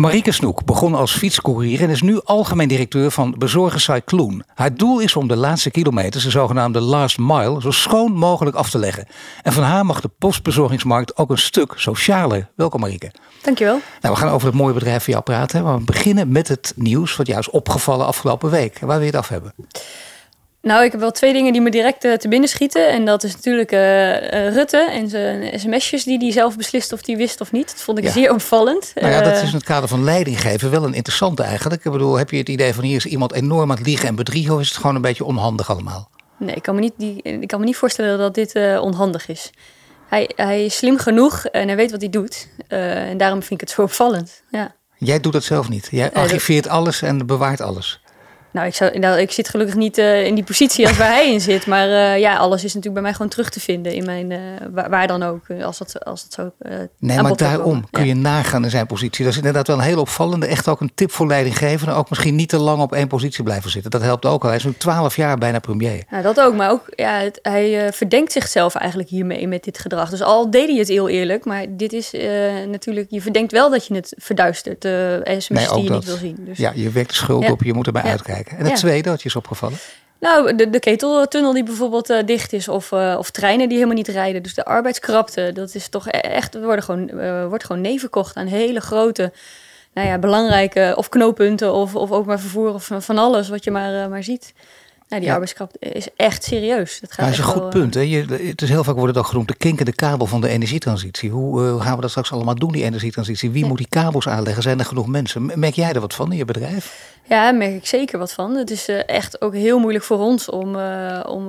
Marieke Snoek begon als fietscourier en is nu algemeen directeur van bezorger Cycloon. Haar doel is om de laatste kilometers, de zogenaamde last mile, zo schoon mogelijk af te leggen. En van haar mag de postbezorgingsmarkt ook een stuk socialer. Welkom Marieke. Dankjewel. Nou, we gaan over het mooie bedrijf van jou praten. Maar we beginnen met het nieuws wat jou is opgevallen afgelopen week. Waar wil je het af hebben? Nou, ik heb wel twee dingen die me direct uh, te binnen schieten. En dat is natuurlijk uh, Rutte en zijn sms'jes die hij zelf beslist of hij wist of niet. Dat vond ik ja. zeer opvallend. Nou ja, dat is in het kader van leiding geven wel een interessante eigenlijk. Ik bedoel, heb je het idee van hier is iemand enorm aan het liegen en bedriegen... of is het gewoon een beetje onhandig allemaal? Nee, ik kan me niet, die, ik kan me niet voorstellen dat dit onhandig is. Hij, hij is slim genoeg en hij weet wat hij doet. en daarom vind ik het zo opvallend, ja. Jij doet dat zelf niet. Jij archiveert alles en bewaart alles. Nou, ik, zou, nou, ik zit gelukkig niet uh, in die positie als waar hij in zit. Maar uh, ja, alles is natuurlijk bij mij gewoon terug te vinden in mijn, uh, waar, waar, dan ook, als dat, als dat zo. nee, maar daarom kun je nagaan in zijn positie. Dat is inderdaad wel een heel opvallende. Echt ook een tip voor leidinggevenden. Ook misschien niet te lang op één positie blijven zitten. Dat helpt ook al. Hij is nu twaalf jaar bijna premier. Nou, dat ook. Maar ook, ja, het, hij verdenkt zichzelf eigenlijk hiermee met dit gedrag. Dus al deed hij het heel eerlijk. Maar dit is natuurlijk, je verdenkt wel dat je het verduistert. De sms nee, die je dat. niet wil zien. Dus. Ja, je wekt schuld op. Je moet erbij uitkijken. En het tweede, wat je is opgevallen? Nou, de, de keteltunnel die bijvoorbeeld uh, dicht is, of, uh, of treinen die helemaal niet rijden. Dus de arbeidskrapte, dat is toch e-, echt, worden gewoon, uh, wordt gewoon aan hele grote, nou ja, belangrijke of knooppunten of, of ook maar vervoer of van alles wat je maar, maar ziet. Nou, die ja. arbeidskracht is echt serieus. Dat, gaat dat is een goed punt. Hè? Je, het is heel vaak wordt het genoemd de kinkende kabel van de energietransitie. Hoe uh, gaan we dat straks allemaal doen, die energietransitie? Wie moet die kabels aanleggen? Zijn er genoeg mensen? Merk jij er wat van in je bedrijf? Ja, daar merk ik zeker wat van. Het is uh, echt ook heel moeilijk voor ons om... Uh, om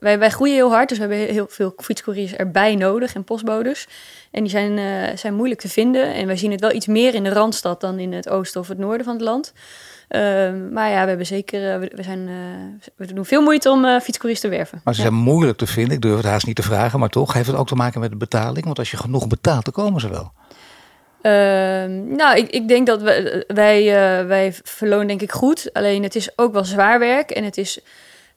wij, wij groeien heel hard, dus we hebben heel veel fietscouriers erbij nodig en postbodes. En die zijn, zijn moeilijk te vinden. En wij zien het wel iets meer in de Randstad dan in het oosten of het noorden van het land. Ehm, maar ja, we hebben zeker, uh, we, zijn, uh, we doen veel moeite om uh, fietscouriers te werven. Maar ze zijn moeilijk te vinden. Ik durf het haast niet te vragen, maar toch heeft het ook te maken met de betaling. Want als je genoeg betaalt, dan komen ze wel. Ehm, nou, ik, ik denk dat we, wij, wij verlonen denk ik goed. Alleen het is ook wel zwaar werk en het is,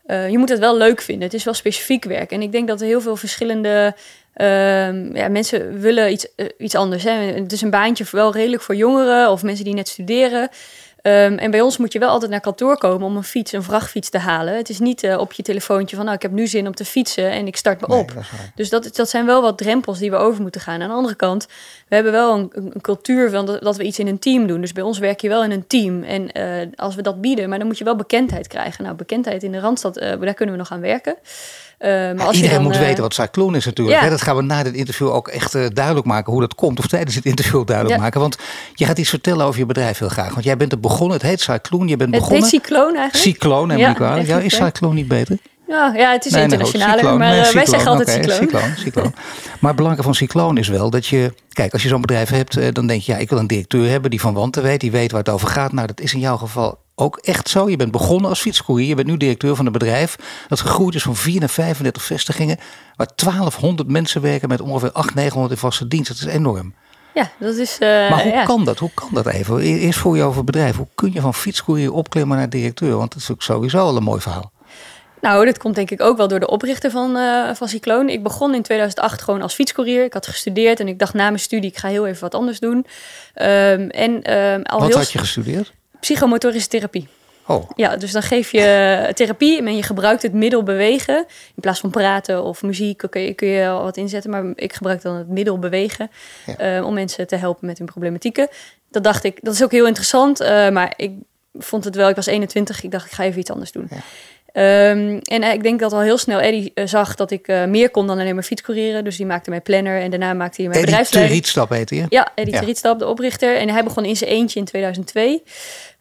je moet het wel leuk vinden. Het is wel specifiek werk. En ik denk dat er heel veel verschillende Uh, ja, mensen willen iets, uh, iets anders. Hè. Het is een baantje wel redelijk voor jongeren of mensen die net studeren. Um, en bij ons moet je wel altijd naar kantoor komen om een fiets, een vrachtfiets te halen. Het is niet uh, op je telefoontje van, nou, ik heb nu zin om te fietsen en ik start me nee, op. Dat dus dat, dat zijn wel wat drempels die we over moeten gaan. Aan de andere kant, we hebben wel een, een cultuur van dat, dat, we iets in een team doen. Dus bij ons werk je wel in een team. En uh, als we dat bieden, maar dan moet je wel bekendheid krijgen. Nou, bekendheid in de Randstad, uh, daar kunnen we nog aan werken. Uh, maar als iedereen dan, moet uh, weten wat Cyclone is natuurlijk. Ja. Hè? Dat gaan we na dit interview ook echt uh, duidelijk maken hoe dat komt. Of tijdens het interview duidelijk ja. maken. Want je gaat iets vertellen over je bedrijf heel graag. Want jij bent er begonnen. Het heet Cyclone. Je bent het begonnen. Het heet Cyclone eigenlijk. Cyclone, ja, ja, ja, is Cyclone niet beter? Ja, ja, het is nee, internationaal, nee, maar nee, cyclone, wij zeggen altijd okay, cycloon. cycloon. cycloon. maar het belangrijke van cycloon is wel dat je... Kijk, als je zo'n bedrijf hebt, dan denk je... ja, ik wil een directeur hebben die van wanten weet, die weet waar het over gaat. Nou, dat is in jouw geval ook echt zo. Je bent begonnen als fietscourier. Je bent nu directeur van een bedrijf dat gegroeid is van 4 naar 35 vestigingen. Waar 1200 mensen werken met ongeveer 800, 900 in vaste dienst. Dat is enorm. Ja, dat is. Uh, maar hoe ja. kan dat? Hoe kan dat even? Eerst voor je over het bedrijf. Hoe kun je van fietscourier opklimmen naar directeur? Want dat is ook sowieso al een mooi verhaal. Nou, dit komt denk ik ook wel door de oprichter van, uh, van Cycloon. Ik begon in 2008 gewoon als fietscourier. Ik had gestudeerd en ik dacht na mijn studie, ik ga heel even wat anders doen. Um, en, um, al wat heel had je gestudeerd? Psychomotorische therapie. Oh. Ja, dus dan geef je therapie en je gebruikt het middel bewegen. In plaats van praten of muziek kun je, kun je al wat inzetten. Maar ik gebruik dan het middel bewegen ja. uh, om mensen te helpen met hun problematieken. Dat dacht ik, dat is ook heel interessant. Uh, maar ik vond het wel, ik was 21, ik dacht ik ga even iets anders doen. Ja. Um, en ik denk dat al heel snel Eddie uh, zag dat ik uh, meer kon dan alleen maar fietscourieren. Dus die maakte mij planner en daarna maakte hij mijn Eddie bedrijfsleiding. Rietstap heette je? Ja, Eddie ja. Rietstap, de oprichter. En hij begon in zijn eentje in 2002.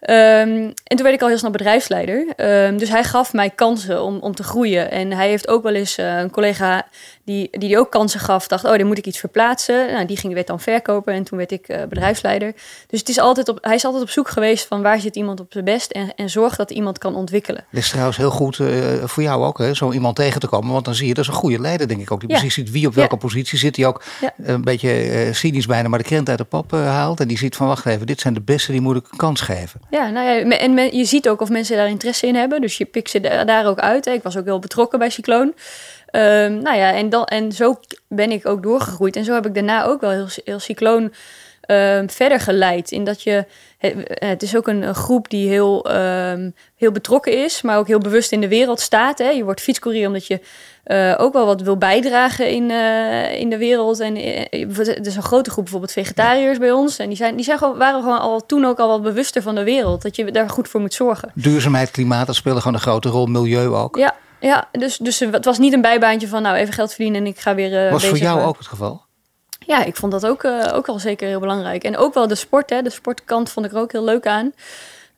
Ehm, en toen werd ik al heel snel bedrijfsleider. Ehm, dus hij gaf mij kansen om, om te groeien. En hij heeft ook wel eens uh, een collega die, die ook kansen gaf, dacht, oh, dan moet ik iets verplaatsen. Nou, die ging werd dan verkopen en toen werd ik uh, bedrijfsleider. Dus het is altijd op, hij is altijd op zoek geweest van waar zit iemand op zijn best en, en zorg dat iemand kan ontwikkelen. Het is trouwens heel goed uh, voor jou ook, hè, zo iemand tegen te komen. Want dan zie je, dat is een goede leider, denk ik ook. Die ja. precies ziet wie op welke ja. positie zit. Die ook ja. een beetje cynisch bijna, maar de krent uit de pap haalt. En die ziet van, wacht even, dit zijn de beste, die moet ik een kans geven. Ja, nou ja, en je ziet ook of mensen daar interesse in hebben. Dus je pikt ze daar ook uit. Ik was ook heel betrokken bij Cycloon. Um, nou ja, en, dan, en zo ben ik ook doorgegroeid. En zo heb ik daarna ook wel heel, heel cycloon um, verder geleid. In dat je, het, is ook een, een, groep die heel, um, heel betrokken is, maar ook heel bewust in de wereld staat. Hè. Je wordt fietscourier omdat je uh, ook wel wat wil bijdragen in, uh, in de wereld. En uh, er is een grote groep bijvoorbeeld vegetariërs bij ons. En die, zijn, die zijn gewoon, waren gewoon al toen ook al wat bewuster van de wereld. Dat je daar goed voor moet zorgen. Duurzaamheid, klimaat, dat speelde gewoon een grote rol. Milieu ook. Ja, ja, dus, dus het was niet een bijbaantje van nou even geld verdienen en ik ga weer. Was voor jou ook het geval? Ja, ik vond dat ook, uh, ook al zeker heel belangrijk. En ook wel de sport, hè. De sportkant vond ik er ook heel leuk aan.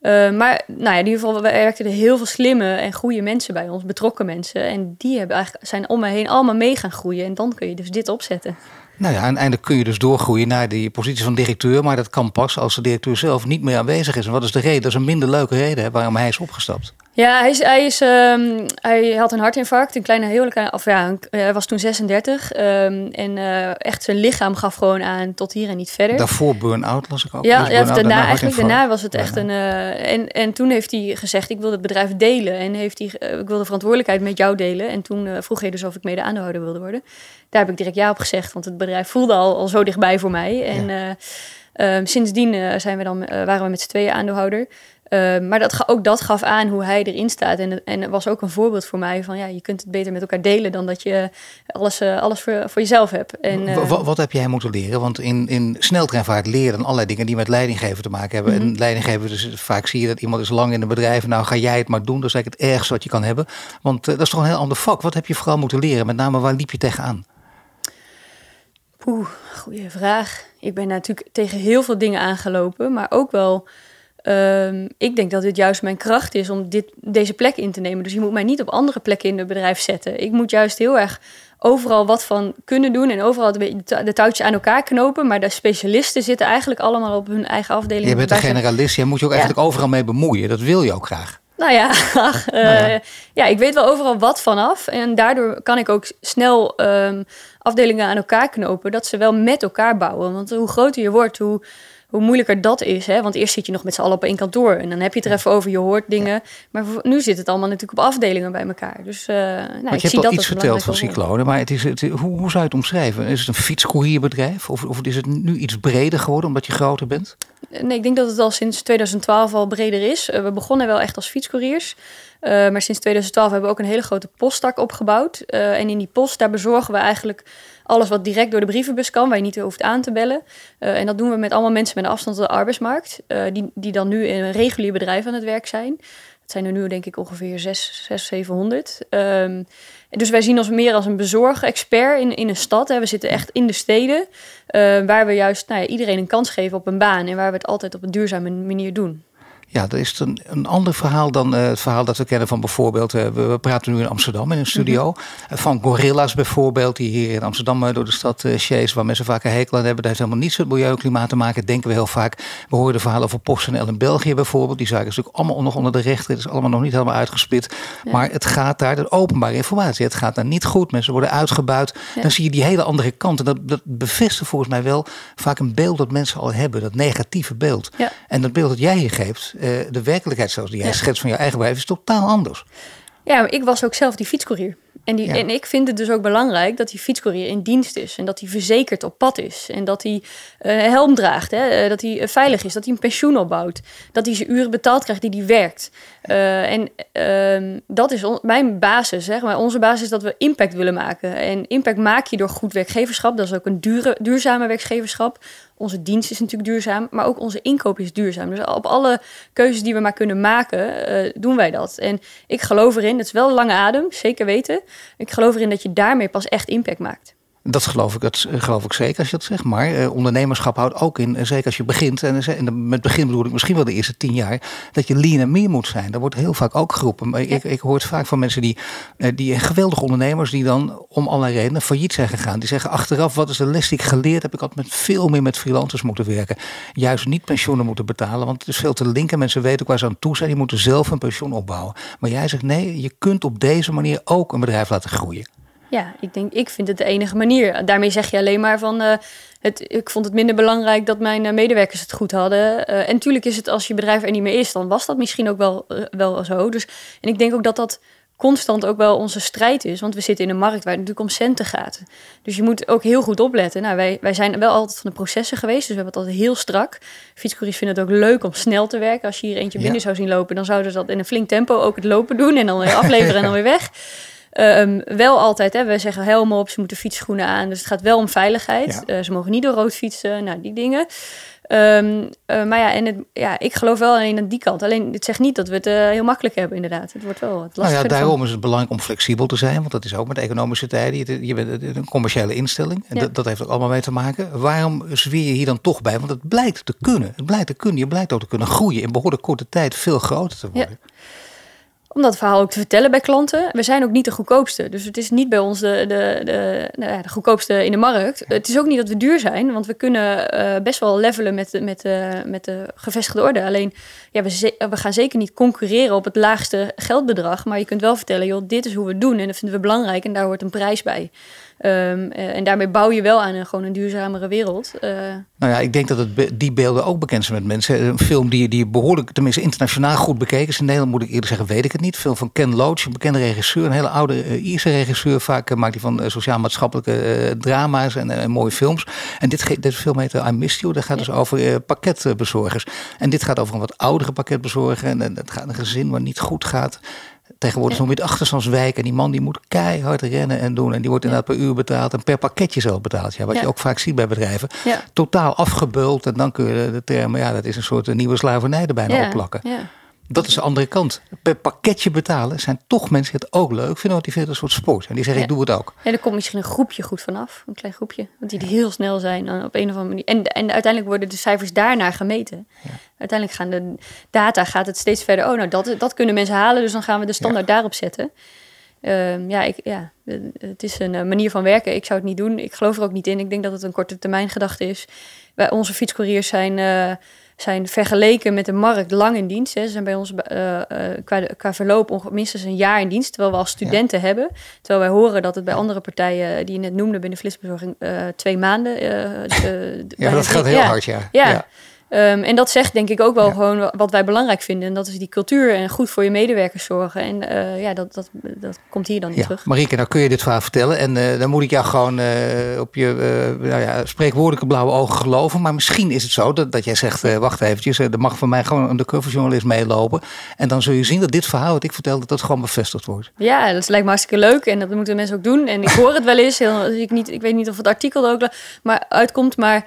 Uh, maar nou ja, in ieder geval, we werkten er heel veel slimme en goede mensen bij ons, betrokken mensen. En die hebben eigenlijk, zijn om me heen allemaal mee gaan groeien. En dan kun je dus dit opzetten. Nou ja, uiteindelijk kun je dus doorgroeien naar die positie van directeur. Maar dat kan pas als de directeur zelf niet meer aanwezig is. En wat is de reden? Dat is een minder leuke reden waarom hij is opgestapt. Ja, hij, is, hij, is, um, hij had een hartinfarct, een kleine heel of ja, hij was toen 36. Um, ehm, en uh, echt zijn lichaam gaf gewoon aan tot hier en niet verder. Daarvoor burn-out las ik ook. Ja, ja daarna, daarna, eigenlijk daarna was het echt een... Uh, en, en toen heeft hij gezegd, ik wil het bedrijf delen. En heeft hij, uh, ik wil de verantwoordelijkheid met jou delen. En toen vroeg hij dus of ik mede aandeelhouder wilde worden. Daar heb ik direct ja op gezegd, want het bedrijf voelde al, al zo dichtbij voor mij. En ja. um, sindsdien zijn we dan, waren we met z'n tweeën aandeelhouder. Uh, maar dat, ook dat gaf aan hoe hij erin staat. En, en het was ook een voorbeeld voor mij van ja, je kunt het beter met elkaar delen dan dat je alles, uh, alles voor, voor jezelf hebt. En, uh, wat, wat, heb jij moeten leren? Want in, in sneltreinvaart leren allerlei dingen die met leidinggeven te maken hebben. Mm -hmm. En leidinggeven, dus vaak zie je dat iemand is lang in een bedrijf. Nou, ga jij het maar doen. Dat is eigenlijk het ergste wat je kan hebben. Want dat is toch een heel ander vak. Wat heb je vooral moeten leren? Met name, waar liep je tegenaan? Oeh, goede vraag. Ik ben natuurlijk tegen heel veel dingen aangelopen, maar ook wel Um, ik denk dat het juist mijn kracht is om dit, deze plek in te nemen. Dus je moet mij niet op andere plekken in het bedrijf zetten. Ik moet juist heel erg overal wat van kunnen doen en overal de, de touwtjes aan elkaar knopen. Maar de specialisten zitten eigenlijk allemaal op hun eigen afdeling. Je bent een generalist, je moet je ook eigenlijk overal mee bemoeien. Dat wil je ook graag. Nou ja, ach, nou ja. ja. ik weet wel overal wat vanaf. En daardoor kan ik ook snel um, afdelingen aan elkaar knopen. Dat ze wel met elkaar bouwen. Want hoe groter je wordt, hoe hoe moeilijker dat is. Hè? Want eerst zit je nog met z'n allen op één kantoor. En dan heb je het er even over, je hoort dingen. Maar nu zit het allemaal natuurlijk op afdelingen bij elkaar. Dus uh, nou, ik je zie hebt al iets verteld van Cyclone. Maar het is, het, hoe, hoe zou je het omschrijven? Is het een fietscourierbedrijf? Of, of is het nu iets breder geworden omdat je groter bent? Nee, ik denk dat het al sinds 2012 al breder is. Uh, we begonnen wel echt als fietscouriers. Uh, maar sinds 2012 hebben we ook een hele grote posttak opgebouwd. Uh, en in die post, daar bezorgen we eigenlijk alles wat direct door de brievenbus kan, waar je niet hoeft aan te bellen. Uh, en dat doen we met allemaal mensen met een afstand tot de arbeidsmarkt, die, die dan nu in een regulier bedrijf aan het werk zijn. Het zijn er nu denk ik ongeveer 6, 6 700. Um, dus wij zien ons meer als een bezorg-expert in, in een stad. Hè. We zitten echt in de steden, waar we juist nou ja, iedereen een kans geven op een baan en waar we het altijd op een duurzame manier doen. Ja, dat is een, een ander verhaal dan uh, het verhaal dat we kennen van bijvoorbeeld... Uh, we, we, praten nu in Amsterdam in een studio. Mm -hmm. van gorilla's bijvoorbeeld, die hier in Amsterdam door de stad uh, chase... waar mensen vaak een hekel aan hebben. Dat heeft helemaal niets met milieu en klimaat te maken, denken we heel vaak. We horen de verhalen over PostNL in België bijvoorbeeld. Die zaken is natuurlijk allemaal nog onder de rechter. Het is allemaal nog niet helemaal uitgesplit. Ja. Maar het gaat daar, de openbare informatie, het gaat daar niet goed. Mensen worden uitgebuit. Ja. Dan zie je die hele andere kant. En dat, dat bevestigt volgens mij wel vaak een beeld dat mensen al hebben. Dat negatieve beeld. Ja. En dat beeld dat jij hier geeft de werkelijkheid zoals die jij ja. schetst van je eigen bedrijf is totaal anders. Ja, maar ik was ook zelf die fietscourier. En, die, ja. en ik vind het dus ook belangrijk dat die fietscourier in dienst is. En dat hij verzekerd op pad is. En dat hij uh, helm draagt. Hè? dat hij uh, veilig is. Dat hij een pensioen opbouwt. Dat hij zijn uren betaald krijgt die hij werkt. Uh, en uh, dat is mijn basis. Zeg maar. Onze basis is dat we impact willen maken. En impact maak je door goed werkgeverschap. Dat is ook een dure, duurzame werkgeverschap. Onze dienst is natuurlijk duurzaam, maar ook onze inkoop is duurzaam. Dus op alle keuzes die we maar kunnen maken, doen wij dat. En ik geloof erin, het is wel een lange adem, zeker weten. Ik geloof erin dat je daarmee pas echt impact maakt. Dat geloof ik, dat geloof ik zeker als je dat zegt. Maar eh, ondernemerschap houdt ook in, eh, zeker als je begint, en, eh, en met begin bedoel ik misschien wel de eerste tien jaar, dat je lean en meer moet zijn. Dat wordt heel vaak ook geroepen. Maar ik, ik hoor het vaak van mensen die, eh, die geweldige ondernemers, die dan om allerlei redenen failliet zijn gegaan. Die zeggen achteraf, wat is de les die ik geleerd heb? Ik had met veel meer met freelancers moeten werken. Juist niet pensioenen moeten betalen, want het is veel te linker. Mensen weten ook waar ze aan toe zijn. Die moeten zelf een pensioen opbouwen. Maar jij zegt nee, je kunt op deze manier ook een bedrijf laten groeien. Ja, ik denk, ik vind het de enige manier. Daarmee zeg je alleen maar van, eh, het, ik vond het minder belangrijk dat mijn eh, medewerkers het goed hadden. Uh, en natuurlijk is het als je bedrijf er niet meer is, dan was dat misschien ook wel, wel zo. Dus, en ik denk ook dat dat constant ook wel onze strijd is. Want we zitten in een markt waar het natuurlijk om centen gaat. Dus je moet ook heel goed opletten. Nou, wij, wij zijn wel altijd van de processen geweest, dus we hebben het altijd heel strak. Fietscouriers vinden het ook leuk om snel te werken. Als je hier eentje binnen zou zien lopen, dan zouden ze dat in een flink tempo ook het lopen doen en dan weer afleveren en dan weer weg. Um, wel altijd, hè, we zeggen helemaal op, ze moeten fietsschoenen aan. Dus het gaat wel om veiligheid. Ja. Uh, ze mogen niet door rood fietsen, nou die dingen. Um, uh, maar ja, en het, ja, ik geloof wel alleen aan die kant. Alleen, het zegt niet dat we het uh, heel makkelijk hebben, inderdaad. Het wordt wel wat Nou ja, daarom is het belangrijk om flexibel te zijn. Want dat is ook met economische tijden. Je bent een commerciële instelling. En ja. dat, dat heeft er allemaal mee te maken. Waarom zweer je hier dan toch bij? Want het blijkt te kunnen. Het blijkt te kunnen. Je blijkt ook te kunnen groeien. In behoorlijk korte tijd veel groter te worden. Ja om dat verhaal ook te vertellen bij klanten. We zijn ook niet de goedkoopste. Dus het is niet bij ons de, de, de, nou de goedkoopste in de markt. Het is ook niet dat we duur zijn, want we kunnen uh, best wel levelen met, met, uh, met de gevestigde orde. Alleen, ja, we, we gaan zeker niet concurreren op het laagste geldbedrag. Maar je kunt wel vertellen, joh, dit is hoe we het doen en dat vinden we belangrijk en daar hoort een prijs bij. Um, uh, en daarmee bouw je wel aan een, gewoon een duurzamere wereld. Uh, nou ja, ik denk dat het be die beelden ook bekend zijn met mensen. Een film die, die behoorlijk, tenminste internationaal goed bekeken is. In Nederland moet ik eerder zeggen, weet ik het niet. Een film van Ken Loach, een bekende regisseur. Een hele oude uh, Ierse regisseur. Vaak maakt hij van sociaal-maatschappelijke drama's en, en, mooie films. En dit, dit film heet I Missed You. Dat gaat ja. dus over pakketbezorgers. En dit gaat over een wat oudere pakketbezorger. En, en het gaat een gezin waar niet goed gaat. Tegenwoordig nog met achterstandswijk. En die man die moet keihard rennen en doen. En die wordt inderdaad per uur betaald en per pakketje zelf betaald. Ja, wat je ook vaak ziet bij bedrijven. Totaal afgebeuld. En dan kun je de term, ja, dat is een soort nieuwe slavernij er bijna opplakken. Dat is de andere kant. Per pakketje betalen zijn toch mensen die het ook leuk vinden, want die vinden het een soort sport. En die zeggen, ik doe het ook. En er komt misschien een groepje goed vanaf, een klein groepje, want die heel snel zijn op een of andere manier. En, en uiteindelijk worden de cijfers daarnaar gemeten. Uiteindelijk gaan de data gaat het steeds verder. Oh, nou, dat, dat kunnen mensen halen, dus dan gaan we de standaard daarop zetten. Uh, ja, ik, ja, het is een uh, manier van werken. Ik zou het niet doen. Ik geloof er ook niet in. Ik denk dat het een korte termijn gedachte is. Wij, onze fietscouriers zijn... Uh, zijn vergeleken met de markt lang in dienst. Hè. Ze zijn bij ons uh, uh, qua, qua verloop minstens een jaar in dienst, terwijl we als studenten ja. hebben. Terwijl wij horen dat het bij andere partijen die je net noemde binnen flitsbezorging uh, twee maanden. ja, dat gaat heel hard, ja. ja. Um, en dat zegt denk ik ook wel ja. gewoon wat wij belangrijk vinden. En dat is die cultuur en goed voor je medewerkers zorgen. En uh, ja, dat, dat, dat komt hier dan niet ja. terug. Marieke, nou kun je dit verhaal vertellen. En uh, dan moet ik jou gewoon uh, op je nou ja, spreekwoordelijke blauwe ogen geloven. Maar misschien is het zo dat, dat jij zegt, wacht eventjes. er mag van mij gewoon een journalist meelopen. En dan zul je zien dat dit verhaal wat ik vertel, dat dat gewoon bevestigd wordt. Ja, dat lijkt me hartstikke leuk. En dat moeten mensen ook doen. En ik hoor het wel eens. Heel, ik, niet, ik weet niet of het artikel er ook maar uitkomt, maar...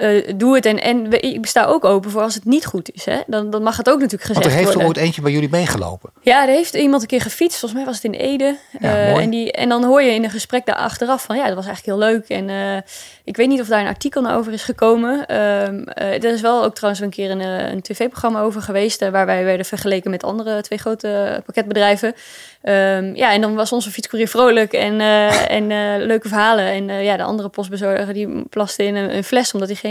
Uh, doe het. En, en ik sta ook open voor als het niet goed is. Hè? Dan, dan mag het ook natuurlijk gezegd worden. Er heeft er ooit eentje bij jullie meegelopen? Ja, er heeft iemand een keer gefietst. Volgens mij was het in Ede. Ja, uh, en, die, en dan hoor je in een gesprek daar achteraf van... ja, dat was eigenlijk heel leuk. En uh, ik weet niet of daar een artikel naar over is gekomen. er is wel ook trouwens een keer een, een tv-programma over geweest... waar wij werden vergeleken met andere twee grote pakketbedrijven. Um, ja, en dan was onze fietscourier vrolijk en, en leuke verhalen. En ja, de andere postbezorger die plaste in een, een fles... omdat hij geen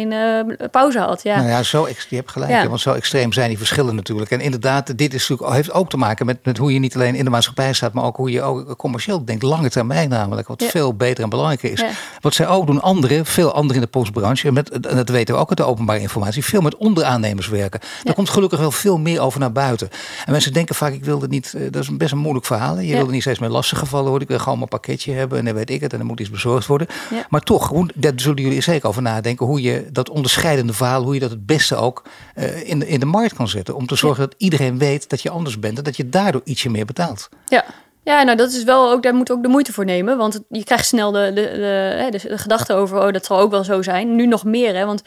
pauze had. Ja, nou ja zo, je hebt gelijk. Ja. Want zo extreem zijn die verschillen natuurlijk. En inderdaad, dit is natuurlijk, heeft ook te maken met, met hoe je niet alleen in de maatschappij staat, maar ook hoe je ook commercieel denkt. Lange termijn namelijk, wat ja. veel beter en belangrijker is. Ja. Wat zij ook doen, anderen, veel anderen in de postbranche, en, met, en dat weten we ook uit de openbare informatie, veel met onderaannemers werken. Daar komt gelukkig wel veel meer over naar buiten. En mensen denken vaak, ik wil het niet, dat is best een moeilijk verhaal. Je wil er niet steeds meer lastige gevallen worden. Ik wil gewoon mijn pakketje hebben en dan weet ik het en dan moet iets bezorgd worden. Maar toch, hoe, daar zullen jullie zeker over nadenken, hoe je dat onderscheidende verhaal, hoe je dat het beste ook uh, in, de, in de markt kan zetten. Om te zorgen ja. dat iedereen weet dat je anders bent en dat je daardoor ietsje meer betaalt. Ja. Ja, nou dat is wel ook, daar moet ook de moeite voor nemen. Want je krijgt snel de, de, de, de, de gedachte over, oh dat zal ook wel zo zijn. Nu nog meer, hè. Want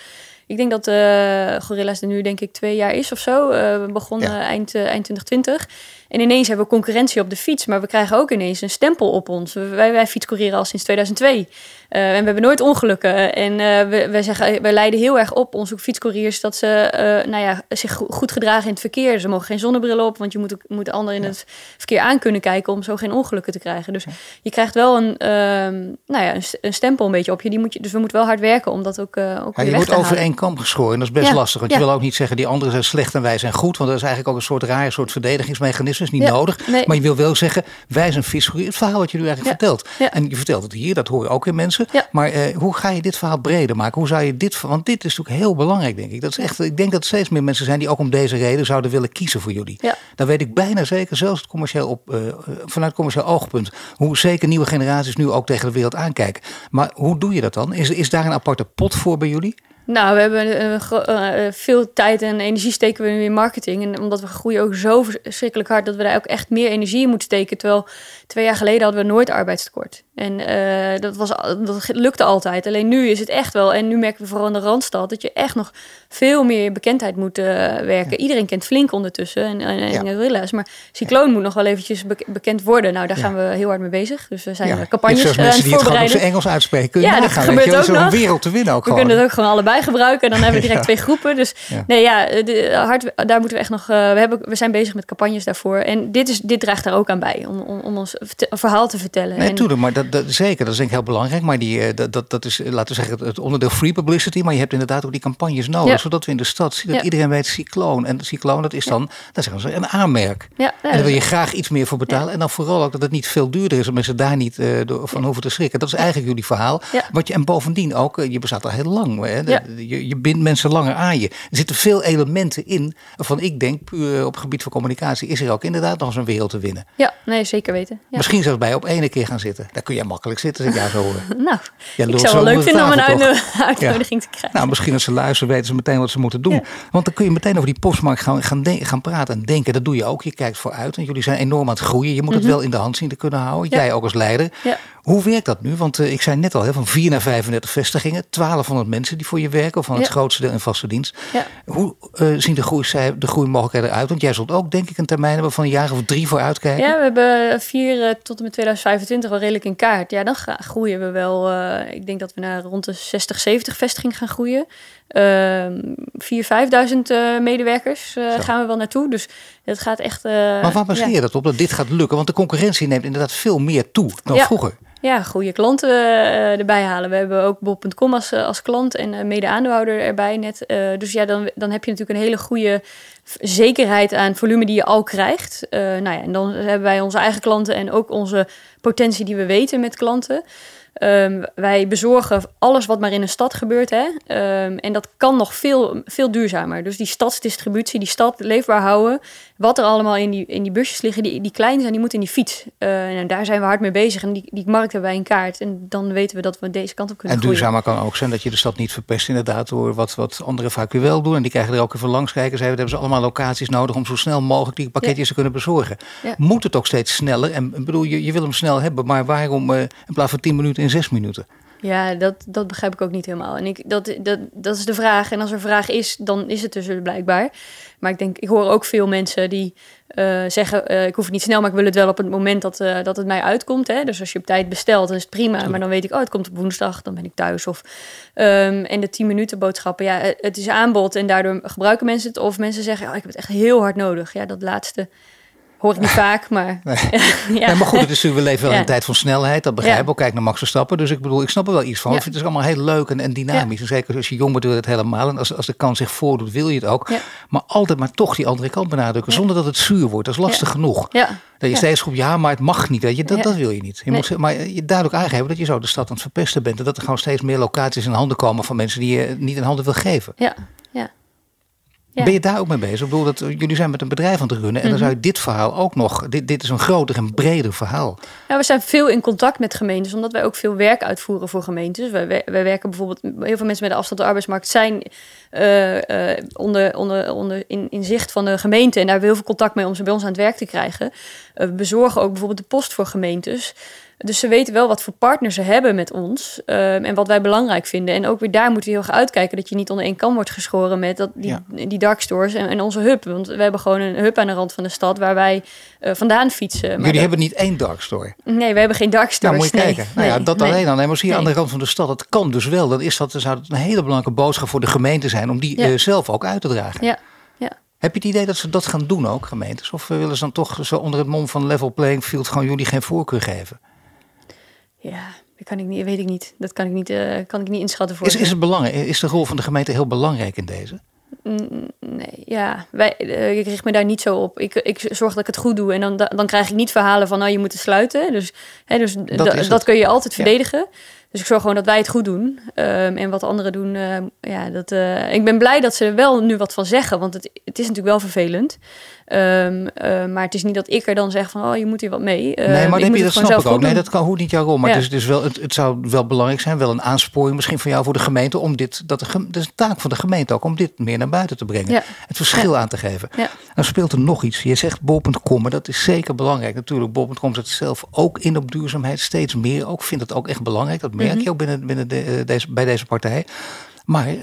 ik denk dat uh, Gorilla's er nu denk ik twee jaar is of zo. Uh, we begonnen ja. eind, uh, eind 2020. En ineens hebben we concurrentie op de fiets, maar we krijgen ook ineens een stempel op ons. Wij, wij fietscourieren al sinds 2002. Uh, en we hebben nooit ongelukken. En uh, we, we, zeggen, we leiden heel erg op onze fietscouriers dat ze uh, nou ja, zich goed gedragen in het verkeer. Ze mogen geen zonnebril op, want je moet, moet anderen in het verkeer aan kunnen kijken om zo geen ongelukken te krijgen. Dus je krijgt wel een, nou ja, een, stempel een beetje op je. Die moet je. Dus we moeten wel hard werken om dat ook, ook ja, Je wordt over één kamp geschoren. Dat is best lastig. Want je wil ook niet zeggen die anderen zijn slecht en wij zijn goed. Want dat is eigenlijk ook een soort raar soort verdedigingsmechanisme. Is niet nodig. Maar je wil wel zeggen, wij zijn fietscourier. Het verhaal wat je nu eigenlijk vertelt. En je vertelt het hier, dat hoor je ook in mensen. Maar uh, hoe ga je dit verhaal breder maken? Hoe zou je dit, want dit is natuurlijk heel belangrijk, denk ik. Dat is echt, ik denk dat er steeds meer mensen zijn die ook om deze reden zouden willen kiezen voor jullie. Ja. Dan weet ik bijna zeker, zelfs het commercieel op, uh, vanuit commercieel oogpunt, hoe zeker nieuwe generaties nu ook tegen de wereld aankijken. Maar hoe doe je dat dan? Is, is daar een aparte pot voor bij jullie? Nou, we hebben uh, veel tijd en energie steken we nu in marketing. En omdat we groeien ook zo verschrikkelijk hard dat we daar ook echt meer energie in moeten steken. Terwijl twee jaar geleden hadden we nooit arbeidstekort. En uh, dat, was, dat lukte altijd. Alleen nu is het echt wel. En nu merken we vooral in de Randstad dat je echt nog veel meer bekendheid moet uh, werken. Iedereen kent Flink ondertussen en, en, en ja. Rilla's. Maar Cycloon moet nog wel eventjes bekend worden. Nou, daar gaan we heel hard mee bezig. Dus we zijn campagnes aan het voorbereiden. Het Engels uitspreken. Ja, dat gebeurt ook nog. wereld te winnen ook We kunnen het ook gewoon allebei gebruiken. En dan hebben we direct twee groepen. Dus nee, ja, de, hard, daar moeten we echt nog... Uh, we, hebben, we zijn bezig met campagnes daarvoor. En dit, is, dit draagt daar ook aan bij. Om, om, om ons verhaal te vertellen. Nee, en, maar dat, dat, zeker. Dat is denk ik heel belangrijk. Maar die, uh, dat, dat is, laten we zeggen, het onderdeel free publicity. Maar je hebt inderdaad ook die campagnes nodig. Zodat we in de stad zien dat iedereen weet cycloon. En cycloon, dat is dan, dat zeggen ze, een aanmerk. en daar wil je graag iets meer voor betalen. En dan vooral ook dat het niet veel duurder is. Om mensen daar niet uh, door, van hoeven te schrikken. Dat is eigenlijk jullie verhaal. Wat je, en bovendien ook, je bestaat al heel lang. Hè? je, je bindt mensen langer aan je. Er zitten veel elementen in. Waarvan ik denk, puur op het gebied van communicatie, is er ook inderdaad nog eens een wereld te winnen. Ja, nee, zeker weten. Misschien zelfs bij op ene keer gaan zitten. Daar kun je makkelijk zitten als ik jou zo hoor. nou, ja, ik zou leuk vinden om een uitnodiging te krijgen. Nou, misschien als ze luisteren weten ze meteen wat ze moeten doen. Want dan kun je meteen over die postmarkt gaan, gaan, gaan praten en denken. Dat doe je ook. Je kijkt vooruit. En jullie zijn enorm aan het groeien. Je moet het mhm. wel in de hand zien te kunnen houden. Jij ook als leider. Hoe werkt dat nu? Want uh, ik zei net al, hè, van 4 naar 35 vestigingen, 1200 mensen die voor je werken, of van het grootste deel in vaste dienst. Ja. Hoe uh, zien de, groei, de groeimogelijkheden eruit? Want jij zult ook, denk ik, een termijn hebben van een jaar of drie voor uitkijken. Ja, we hebben vier uh, tot en met 2025 wel redelijk in kaart. Ja, dan groeien we wel. ik denk dat we naar rond de 60, 70 vestigingen gaan groeien. 4.000, 5.000 medewerkers gaan we wel naartoe. Dus het gaat echt. maar waar baseer je dat op dat dit gaat lukken? Want de concurrentie neemt inderdaad veel meer toe dan vroeger ja, goede klanten uh, erbij halen. We hebben ook Bob.com als, eh, als klant en uh, mede-aandeelhouder erbij net. Dus ja, dan, dan heb je natuurlijk een hele goede zekerheid aan volume die je al krijgt. nou ja, en dan hebben wij onze eigen klanten en ook onze potentie die we weten met klanten. Um, wij bezorgen alles wat maar in een stad gebeurt. Hè? Um, en dat kan nog veel, veel duurzamer. Dus die stadsdistributie, die stad leefbaar houden. Wat er allemaal in die, in die busjes liggen, die, die klein zijn, die moeten in die fiets. Uh, en daar zijn we hard mee bezig. En die, die markt hebben wij in kaart. En dan weten we dat we deze kant op kunnen En duurzamer kan ook zijn dat je de stad niet verpest inderdaad door wat, wat anderen vaak wel doen. En die krijgen er ook even langs kijken. Ze hebben ze allemaal locaties nodig om zo snel mogelijk die pakketjes te kunnen bezorgen. Ja. Moet het ook steeds sneller? En bedoel, je, je wil hem snel hebben, maar waarom uh, in plaats van 10 minuten in 6 minuten? Ja, dat, dat begrijp ik ook niet helemaal. En ik, dat, dat, dat is de vraag. En als er vraag is, dan is het dus blijkbaar. Maar ik denk, ik hoor ook veel mensen die uh, zeggen: uh, Ik hoef het niet snel, maar ik wil het wel op het moment dat, uh, dat het mij uitkomt. Hè? Dus als je op tijd bestelt, dan is het prima. Maar dan weet ik, oh, het komt op woensdag, dan ben ik thuis. Of, um, en de 10 minuten boodschappen, ja, het is aanbod en daardoor gebruiken mensen het. Of mensen zeggen: oh, Ik heb het echt heel hard nodig. Ja, dat laatste Hoor ik niet vaak, maar... Nee. ja. maar goed, het is, we leven wel in een tijd van snelheid. Dat begrijp ik ook. Kijk naar Max Verstappen. Dus ik bedoel, ik snap er wel iets van. Het allemaal heel leuk en, en dynamisch. En zeker als je jong bent, wil het helemaal. En als, als de kans zich voordoet, wil je het ook. Maar altijd maar toch die andere kant benadrukken. Zonder dat het zuur wordt. Dat is lastig genoeg. Dat je steeds roept, ja, maar het mag niet. Weet je, dat, dat wil je niet. Je moet, maar je duidelijk aangeven dat je zo de stad aan het verpesten bent. En dat er gewoon steeds meer locaties in handen komen van mensen die je niet in handen wil geven. Ja, ja. Ben je daar ook mee bezig? Ik bedoel, dat, jullie zijn met een bedrijf aan het runnen. En dan mhm. zou je dit verhaal ook nog... Dit, dit is een groter en breder verhaal. Ja, we zijn veel in contact met gemeentes. Omdat wij ook veel werk uitvoeren voor gemeentes. Wij, wij, werken bijvoorbeeld... Heel veel mensen met de afstand de arbeidsmarkt zijn... Uh, uh, onder, onder, onder in, in zicht van de gemeente. En daar hebben we heel veel contact mee om ze bij ons aan het werk te krijgen. Uh, we bezorgen ook bijvoorbeeld de post voor gemeentes. Dus ze weten wel wat voor partner ze hebben met ons ehm, en wat wij belangrijk vinden. En ook weer daar moeten we heel erg uitkijken dat je niet onder één kam wordt geschoren met dat, die, die dark stores en, en, onze hub. Want we hebben gewoon een hub aan de rand van de stad waar wij uh, vandaan fietsen. Maar Jullie hebben niet één dark store? Nee, we hebben geen dark store. Nou, moet je kijken. nou ja, dat alleen al. Nee, maar zie je aan de rand van de stad, dat kan dus wel. Dat is dat, dan zou het een hele belangrijke boodschap voor de gemeente zijn om die uh, zelf ook uit te dragen. Ja. ja. Heb je het idee dat ze dat gaan doen ook, gemeentes? Of willen ze dan toch zo onder het mom van level playing field gewoon jullie geen voorkeur geven? Ja, dat kan ik niet, weet ik niet. Dat kan ik niet, uh, kan ik niet inschatten voor. Is, is, het belangrijk, is de rol van de gemeente heel belangrijk in deze? Nee, ja, wij, uh, ik richt me daar niet zo op. Ik, ik zorg dat ik het goed doe en dan, dan krijg ik niet verhalen van, nou, je moet het sluiten. Dus, hè, dus dat, dat kun je altijd verdedigen. Dus ik zorg gewoon dat wij het goed doen. Um, en wat anderen doen, uh, ja, dat, uh, ik ben blij dat ze er wel nu wat van zeggen. Want het, het is natuurlijk wel vervelend. Um, uh, maar het is niet dat ik er dan zeg van, oh, je moet hier wat mee. nee, maar heb je dat snap ik ook. Nee, dat kan hoe niet jouw rol. Maar ja. het, is dus wel, het, het, zou wel belangrijk zijn, wel een aansporing misschien van jou voor de gemeente om dit, dat de, dat is een taak van de gemeente ook, om dit meer naar buiten te brengen. Ja. Het verschil aan te geven. Dan speelt er nog iets. Je zegt bol.com, maar dat is zeker belangrijk. Natuurlijk, bol.com zet zelf ook in op duurzaamheid, steeds meer ook. Vindt het ook echt belangrijk. Dat merk je ook binnen, binnen de, deze, bij deze partij. Maar uh,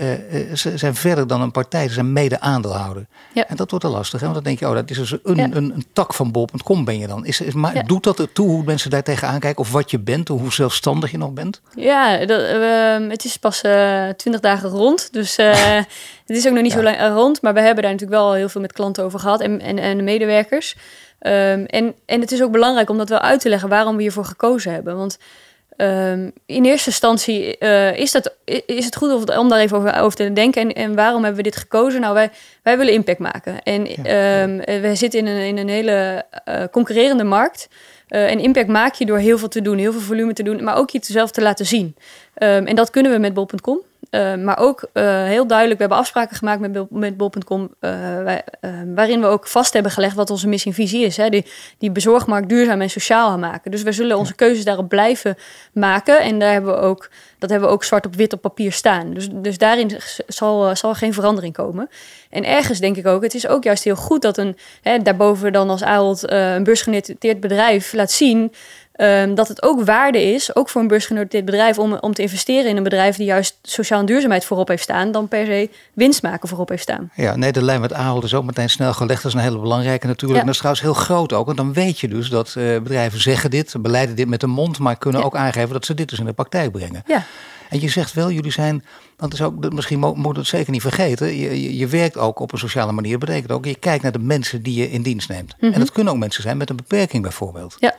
ze zijn verder dan een partij, ze zijn mede-aandeelhouder. Ja. En dat wordt er lastig. Hè? Want dan denk je, oh, dat is dus een, ja. een, een, tak van bol.com ben je dan. Is, is, maar ja. doet dat ertoe hoe mensen daar tegenaan kijken? Of wat je bent, hoe zelfstandig je nog bent? Ja, dat, uh, het is pas uh, twintig dagen rond. Dus het is ook nog niet zo lang rond. Maar we hebben daar natuurlijk wel heel veel met klanten over gehad en, en, en de medewerkers. Um, en, en het is ook belangrijk om dat wel uit te leggen waarom we hiervoor gekozen hebben. Want Um, in eerste instantie uh, is, dat, is het goed om daar even over, over te denken. En, en, waarom hebben we dit gekozen? Nou, wij, wij willen impact maken. En ja. um, wij zitten in een, in een hele uh, concurrerende markt. Uh, en impact maak je door heel veel te doen, heel veel volume te doen, maar ook jezelf te laten zien. Um, en dat kunnen we met bol.com. Uh, maar ook uh, heel duidelijk, we hebben afspraken gemaakt met, met bol.com, waarin we ook vast hebben gelegd wat onze missie en visie is. Hè? Die, die bezorgmarkt duurzaam en sociaal gaan maken. Dus we zullen onze keuzes daarop blijven maken. En daar hebben we ook, dat hebben we ook zwart op wit op papier staan. Dus, dus daarin zal, zal geen verandering komen. En ergens denk ik ook, het is ook juist heel goed dat een, hè, daarboven dan als Ahold een beursgenoteerd bedrijf laat zien Um, dat het ook waarde is, ook voor een beursgenoteerd bedrijf, om, om te investeren in een bedrijf die juist sociaal en duurzaamheid voorop heeft staan, dan per se winst maken voorop heeft staan. Ja, nee, de lijn met Ahold is ook meteen snel gelegd. Dat is een hele belangrijke natuurlijk. Ja. En dat is trouwens heel groot ook. Want dan weet je dus dat uh, bedrijven zeggen dit, beleiden dit met de mond, maar kunnen ja. ook aangeven dat ze dit dus in de praktijk brengen. Ja. En je zegt wel, jullie zijn, dat is ook, misschien moet het zeker niet vergeten, je, je, je, werkt ook op een sociale manier. Dat betekent ook, je kijkt naar de mensen die je in dienst neemt. Mm -hmm. En dat kunnen ook mensen zijn met een beperking bijvoorbeeld. Ja.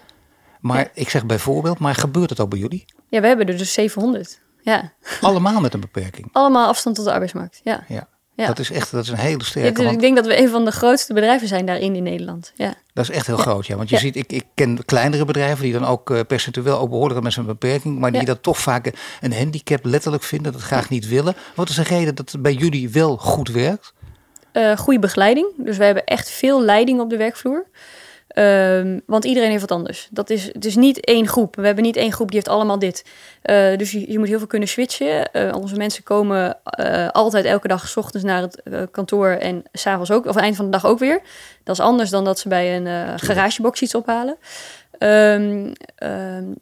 Maar ja. ik zeg bijvoorbeeld, maar gebeurt het ook bij jullie? Ja, we hebben er dus 700. Ja. Allemaal met een beperking? Allemaal afstand tot de arbeidsmarkt, ja. ja. ja. Dat is echt dat is een hele sterke. Want... Ik denk dat we een van de grootste bedrijven zijn daarin in Nederland. Ja. Dat is echt heel groot, ja. Want je ziet, ik, ik ken kleinere bedrijven die dan ook uh, percentueel ook behoorlijk met een beperking, maar die dat toch vaak een handicap letterlijk vinden, dat graag niet willen. Wat is de reden dat het bij jullie wel goed werkt? Uh, goede begeleiding. Dus we hebben echt veel leiding op de werkvloer. Um, want iedereen heeft wat anders. Dat is, het is niet één groep. We hebben niet één groep die heeft allemaal dit. Uh, dus je, je, moet heel veel kunnen switchen. Uh, onze mensen komen uh, altijd elke dag s ochtends naar het kantoor en s'avonds ook, of eind van de dag ook weer. Dat is anders dan dat ze bij een garagebox iets ophalen. Um, um,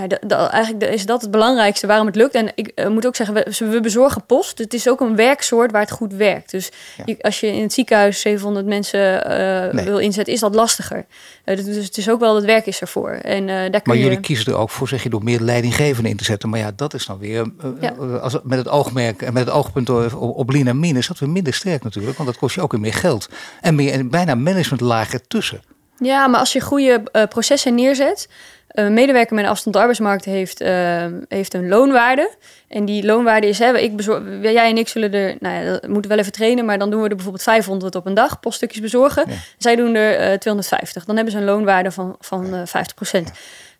ja, dat, dat, eigenlijk is dat het belangrijkste waarom het lukt. En ik uh, moet ook zeggen, we, we, bezorgen post. Het is ook een werksoort waar het goed werkt. Dus ja. je, als je in het ziekenhuis 700 mensen uh, nee. wil inzetten, is dat lastiger. Uh, dus het is ook wel, het werk is ervoor. En, daar kun maar je... jullie kiezen er ook voor, zeg je, door meer leidinggevenden in te zetten. Maar ja, dat is dan weer, ja. als met het oogmerk en met het oogpunt op, op lean en mean, is dat weer minder sterk natuurlijk. Want dat kost je ook weer meer geld. En meer, en bijna managementlagen tussen. Ja, maar als je goede processen neerzet... Een medewerker met een afstand arbeidsmarkt heeft, uh, heeft een loonwaarde. En die loonwaarde is, hè, ik bezorg, jij en ik zullen er, nou ja, dat moeten wel even trainen, maar dan doen we er bijvoorbeeld 500 op een dag, poststukjes bezorgen. Ja. Zij doen er uh, 250. Dan hebben ze een loonwaarde van, van uh, 50 procent.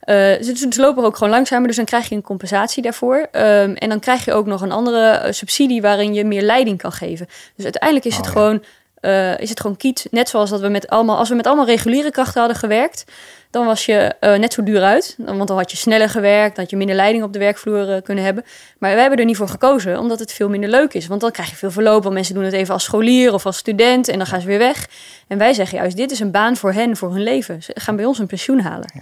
Ze, ze lopen ook gewoon langzamer, dus dan krijg je een compensatie daarvoor. Um, en dan krijg je ook nog een andere subsidie waarin je meer leiding kan geven. Dus uiteindelijk is oh, het ja. gewoon, uh, is het gewoon kiet. Net zoals dat we met allemaal, als we met allemaal reguliere krachten hadden gewerkt, dan was je uh, net zo duur uit. Want dan had je sneller gewerkt, dan had je minder leiding op de werkvloer uh, kunnen hebben. Maar wij hebben er niet voor gekozen, omdat het veel minder leuk is. Want dan krijg je veel verloop, want mensen doen het even als scholier of als student en dan gaan ze weer weg. En wij zeggen juist, dit is een baan voor hen, voor hun leven. Ze gaan bij ons een pensioen halen.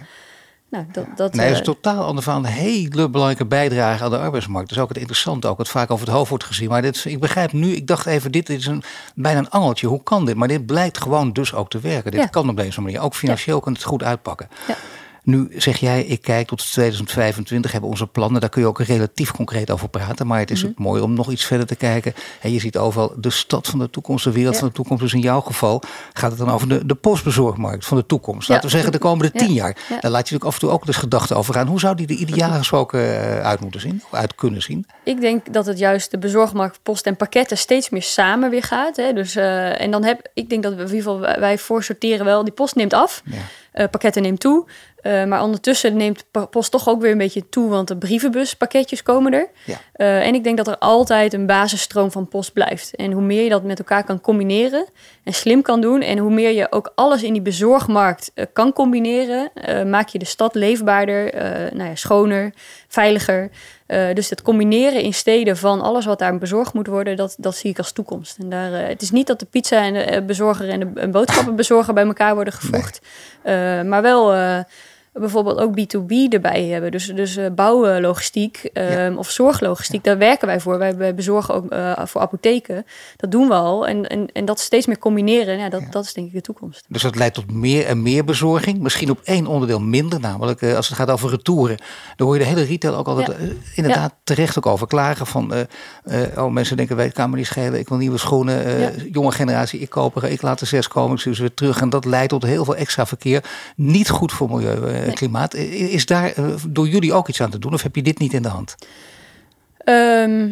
Nou, dat, dat, nee, dat is eh, totaal ander van een hele belangrijke bijdrage aan de arbeidsmarkt. Dat is ook het interessante, ook wat vaak over het hoofd wordt gezien. Maar dit, is- ik begrijp nu, ik dacht even, dit is een, bijna een angeltje. Hoe kan dit? Maar dit blijkt gewoon dus ook te werken. Dit Ja. kan op deze manier. Ook financieel kan het goed uitpakken. Ja. Nu zeg jij, ik kijk tot 2025, hebben onze plannen. Daar kun je ook relatief concreet over praten. Maar het is Mhm. ook mooi om nog iets verder te kijken. En je ziet overal de stad van de toekomst, de wereld Ja. van de toekomst. Dus in jouw geval gaat het dan over de, de postbezorgmarkt van de toekomst. Ja. Laten we zeggen de komende tien jaar. Ja. Daar laat je natuurlijk af en toe ook dus gedachten over gaan. Hoe zou die er ideaal gesproken eh, uit moeten zien? Of uit kunnen zien? Ik denk dat het juist de bezorgmarkt, post en pakketten steeds meer samen weer gaat. Hè? Dus, eh, en dan heb ik denk dat we in ieder geval wij- voor sorteren wel. Die post neemt af, Ja. eh, pakketten neemt toe. Eh, maar ondertussen neemt post toch ook weer een beetje toe, want de brievenbuspakketjes komen er. Ja. Eh, en ik denk dat er altijd een basisstroom van post blijft. En hoe meer je dat met elkaar kan combineren en slim kan doen, en hoe meer je ook alles in die bezorgmarkt eh, kan combineren, maak je de stad leefbaarder, nou ja, schoner, veiliger. Dus het combineren in steden van alles wat daar bezorgd moet worden, dat, dat zie ik als toekomst. En daar, het is niet dat de pizza en de bezorger en de en boodschappenbezorger bij elkaar worden gevoegd, maar wel bijvoorbeeld ook B2B erbij hebben. Dus, dus eh, bouwlogistiek eh, of zorglogistiek, daar werken wij voor. Wij, wij bezorgen ook eh, voor apotheken. Dat doen we al. En, en, en dat steeds meer combineren, ja, dat, dat is denk ik de toekomst. Dus dat leidt tot meer en meer bezorging. Misschien op één onderdeel minder, namelijk eh, als het gaat over retouren. Dan hoor je de hele retail ook altijd Ja. inderdaad terecht ook over klagen. Van, oh, mensen denken, wij kan me niet schelen. Ik wil nieuwe schoenen. Ja. Jonge generatie, ik koop er, ik laat er zes komen. Ik ze weer terug. En dat leidt tot heel veel extra verkeer. Niet goed voor milieu Nee. klimaat. Is daar eh, door jullie ook iets aan te doen? Of heb je dit niet in de hand? Ehm,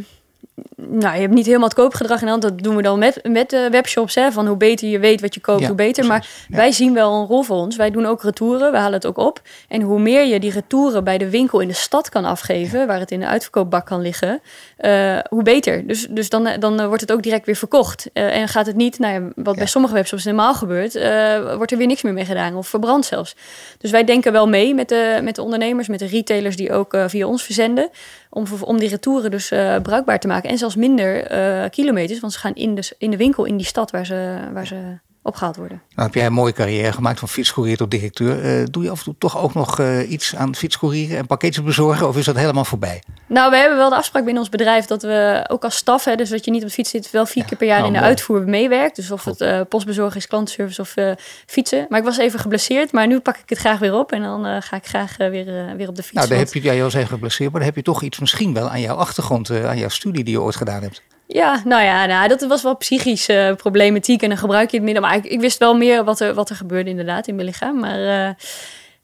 nou, je hebt niet helemaal het koopgedrag in de hand. Dat doen we dan met, met de webshops. Hè, van hoe beter je weet wat je koopt, Ja, hoe beter. Maar. Ja. wij zien wel een rol voor ons. Wij doen ook retouren. We halen het ook op. En hoe meer je die retouren bij de winkel in de stad kan afgeven... waar het in de uitverkoopbak kan liggen, eh, hoe beter. Dus, dus dan, dan eh, wordt het ook direct weer verkocht. Eh, en gaat het niet, nou ja, wat bij sommige webshops normaal gebeurt... eh, wordt er weer niks meer mee gedaan of verbrand zelfs. Dus wij denken wel mee met de, met de ondernemers, met de retailers... die ook eh, via ons verzenden om, om die retouren dus eh, bruikbaar te maken. En zelfs minder eh, kilometers, want ze gaan in de, in de winkel in die stad waar ze, waar ze opgehaald worden. Nou heb jij een mooie carrière gemaakt van fietscourier tot directeur. Eh, doe je af en toe toch ook nog eh, iets aan fietscourieren en pakketjes bezorgen? Of is dat helemaal voorbij? Nou, we hebben wel de afspraak binnen ons bedrijf dat we ook als staf, hè, dus dat je niet op de fiets zit, wel vier Ja, keer per jaar nou, in de mooi. uitvoer meewerkt. Dus of het eh, postbezorgen is, klantenservice of fietsen. Maar ik was even geblesseerd, maar nu pak ik het graag weer op en dan ga ik graag weer, weer op de fiets. Nou, daar Want- heb je, ja, je was even geblesseerd, maar dan heb je toch iets misschien wel aan jouw achtergrond, aan jouw studie die je ooit gedaan hebt. Ja, nou ja, nou, dat was wel psychische problematiek en dan gebruik je het minder. Maar ik, ik wist wel meer wat er, wat er gebeurde inderdaad in mijn lichaam. Maar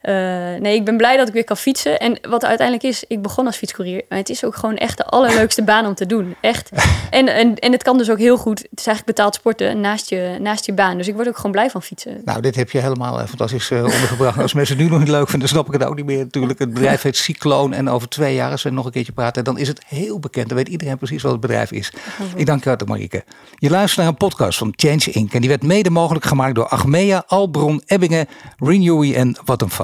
eh, nee, ik ben blij dat ik weer kan fietsen. En wat uiteindelijk is, ik begon als fietscourier. Maar het is ook gewoon echt de allerleukste baan om te doen. Echt. En, en, en het kan dus ook heel goed. Het is eigenlijk betaald sporten naast je, naast je baan. Dus ik word ook gewoon blij van fietsen. Nou, dit heb je helemaal eh, fantastisch eh, ondergebracht. Als mensen het nu nog niet leuk vinden, snap ik het ook niet meer natuurlijk. Het bedrijf heet Cycloon en over twee jaar, als we nog een keertje praten, dan is het heel bekend. Dan weet iedereen precies wat het bedrijf is. Ik dank je hartelijk, Marieke. Je luistert naar een podcast van Change Inc. En die werd mede mogelijk gemaakt door Achmea, Albron, Ebbingen, Renewy en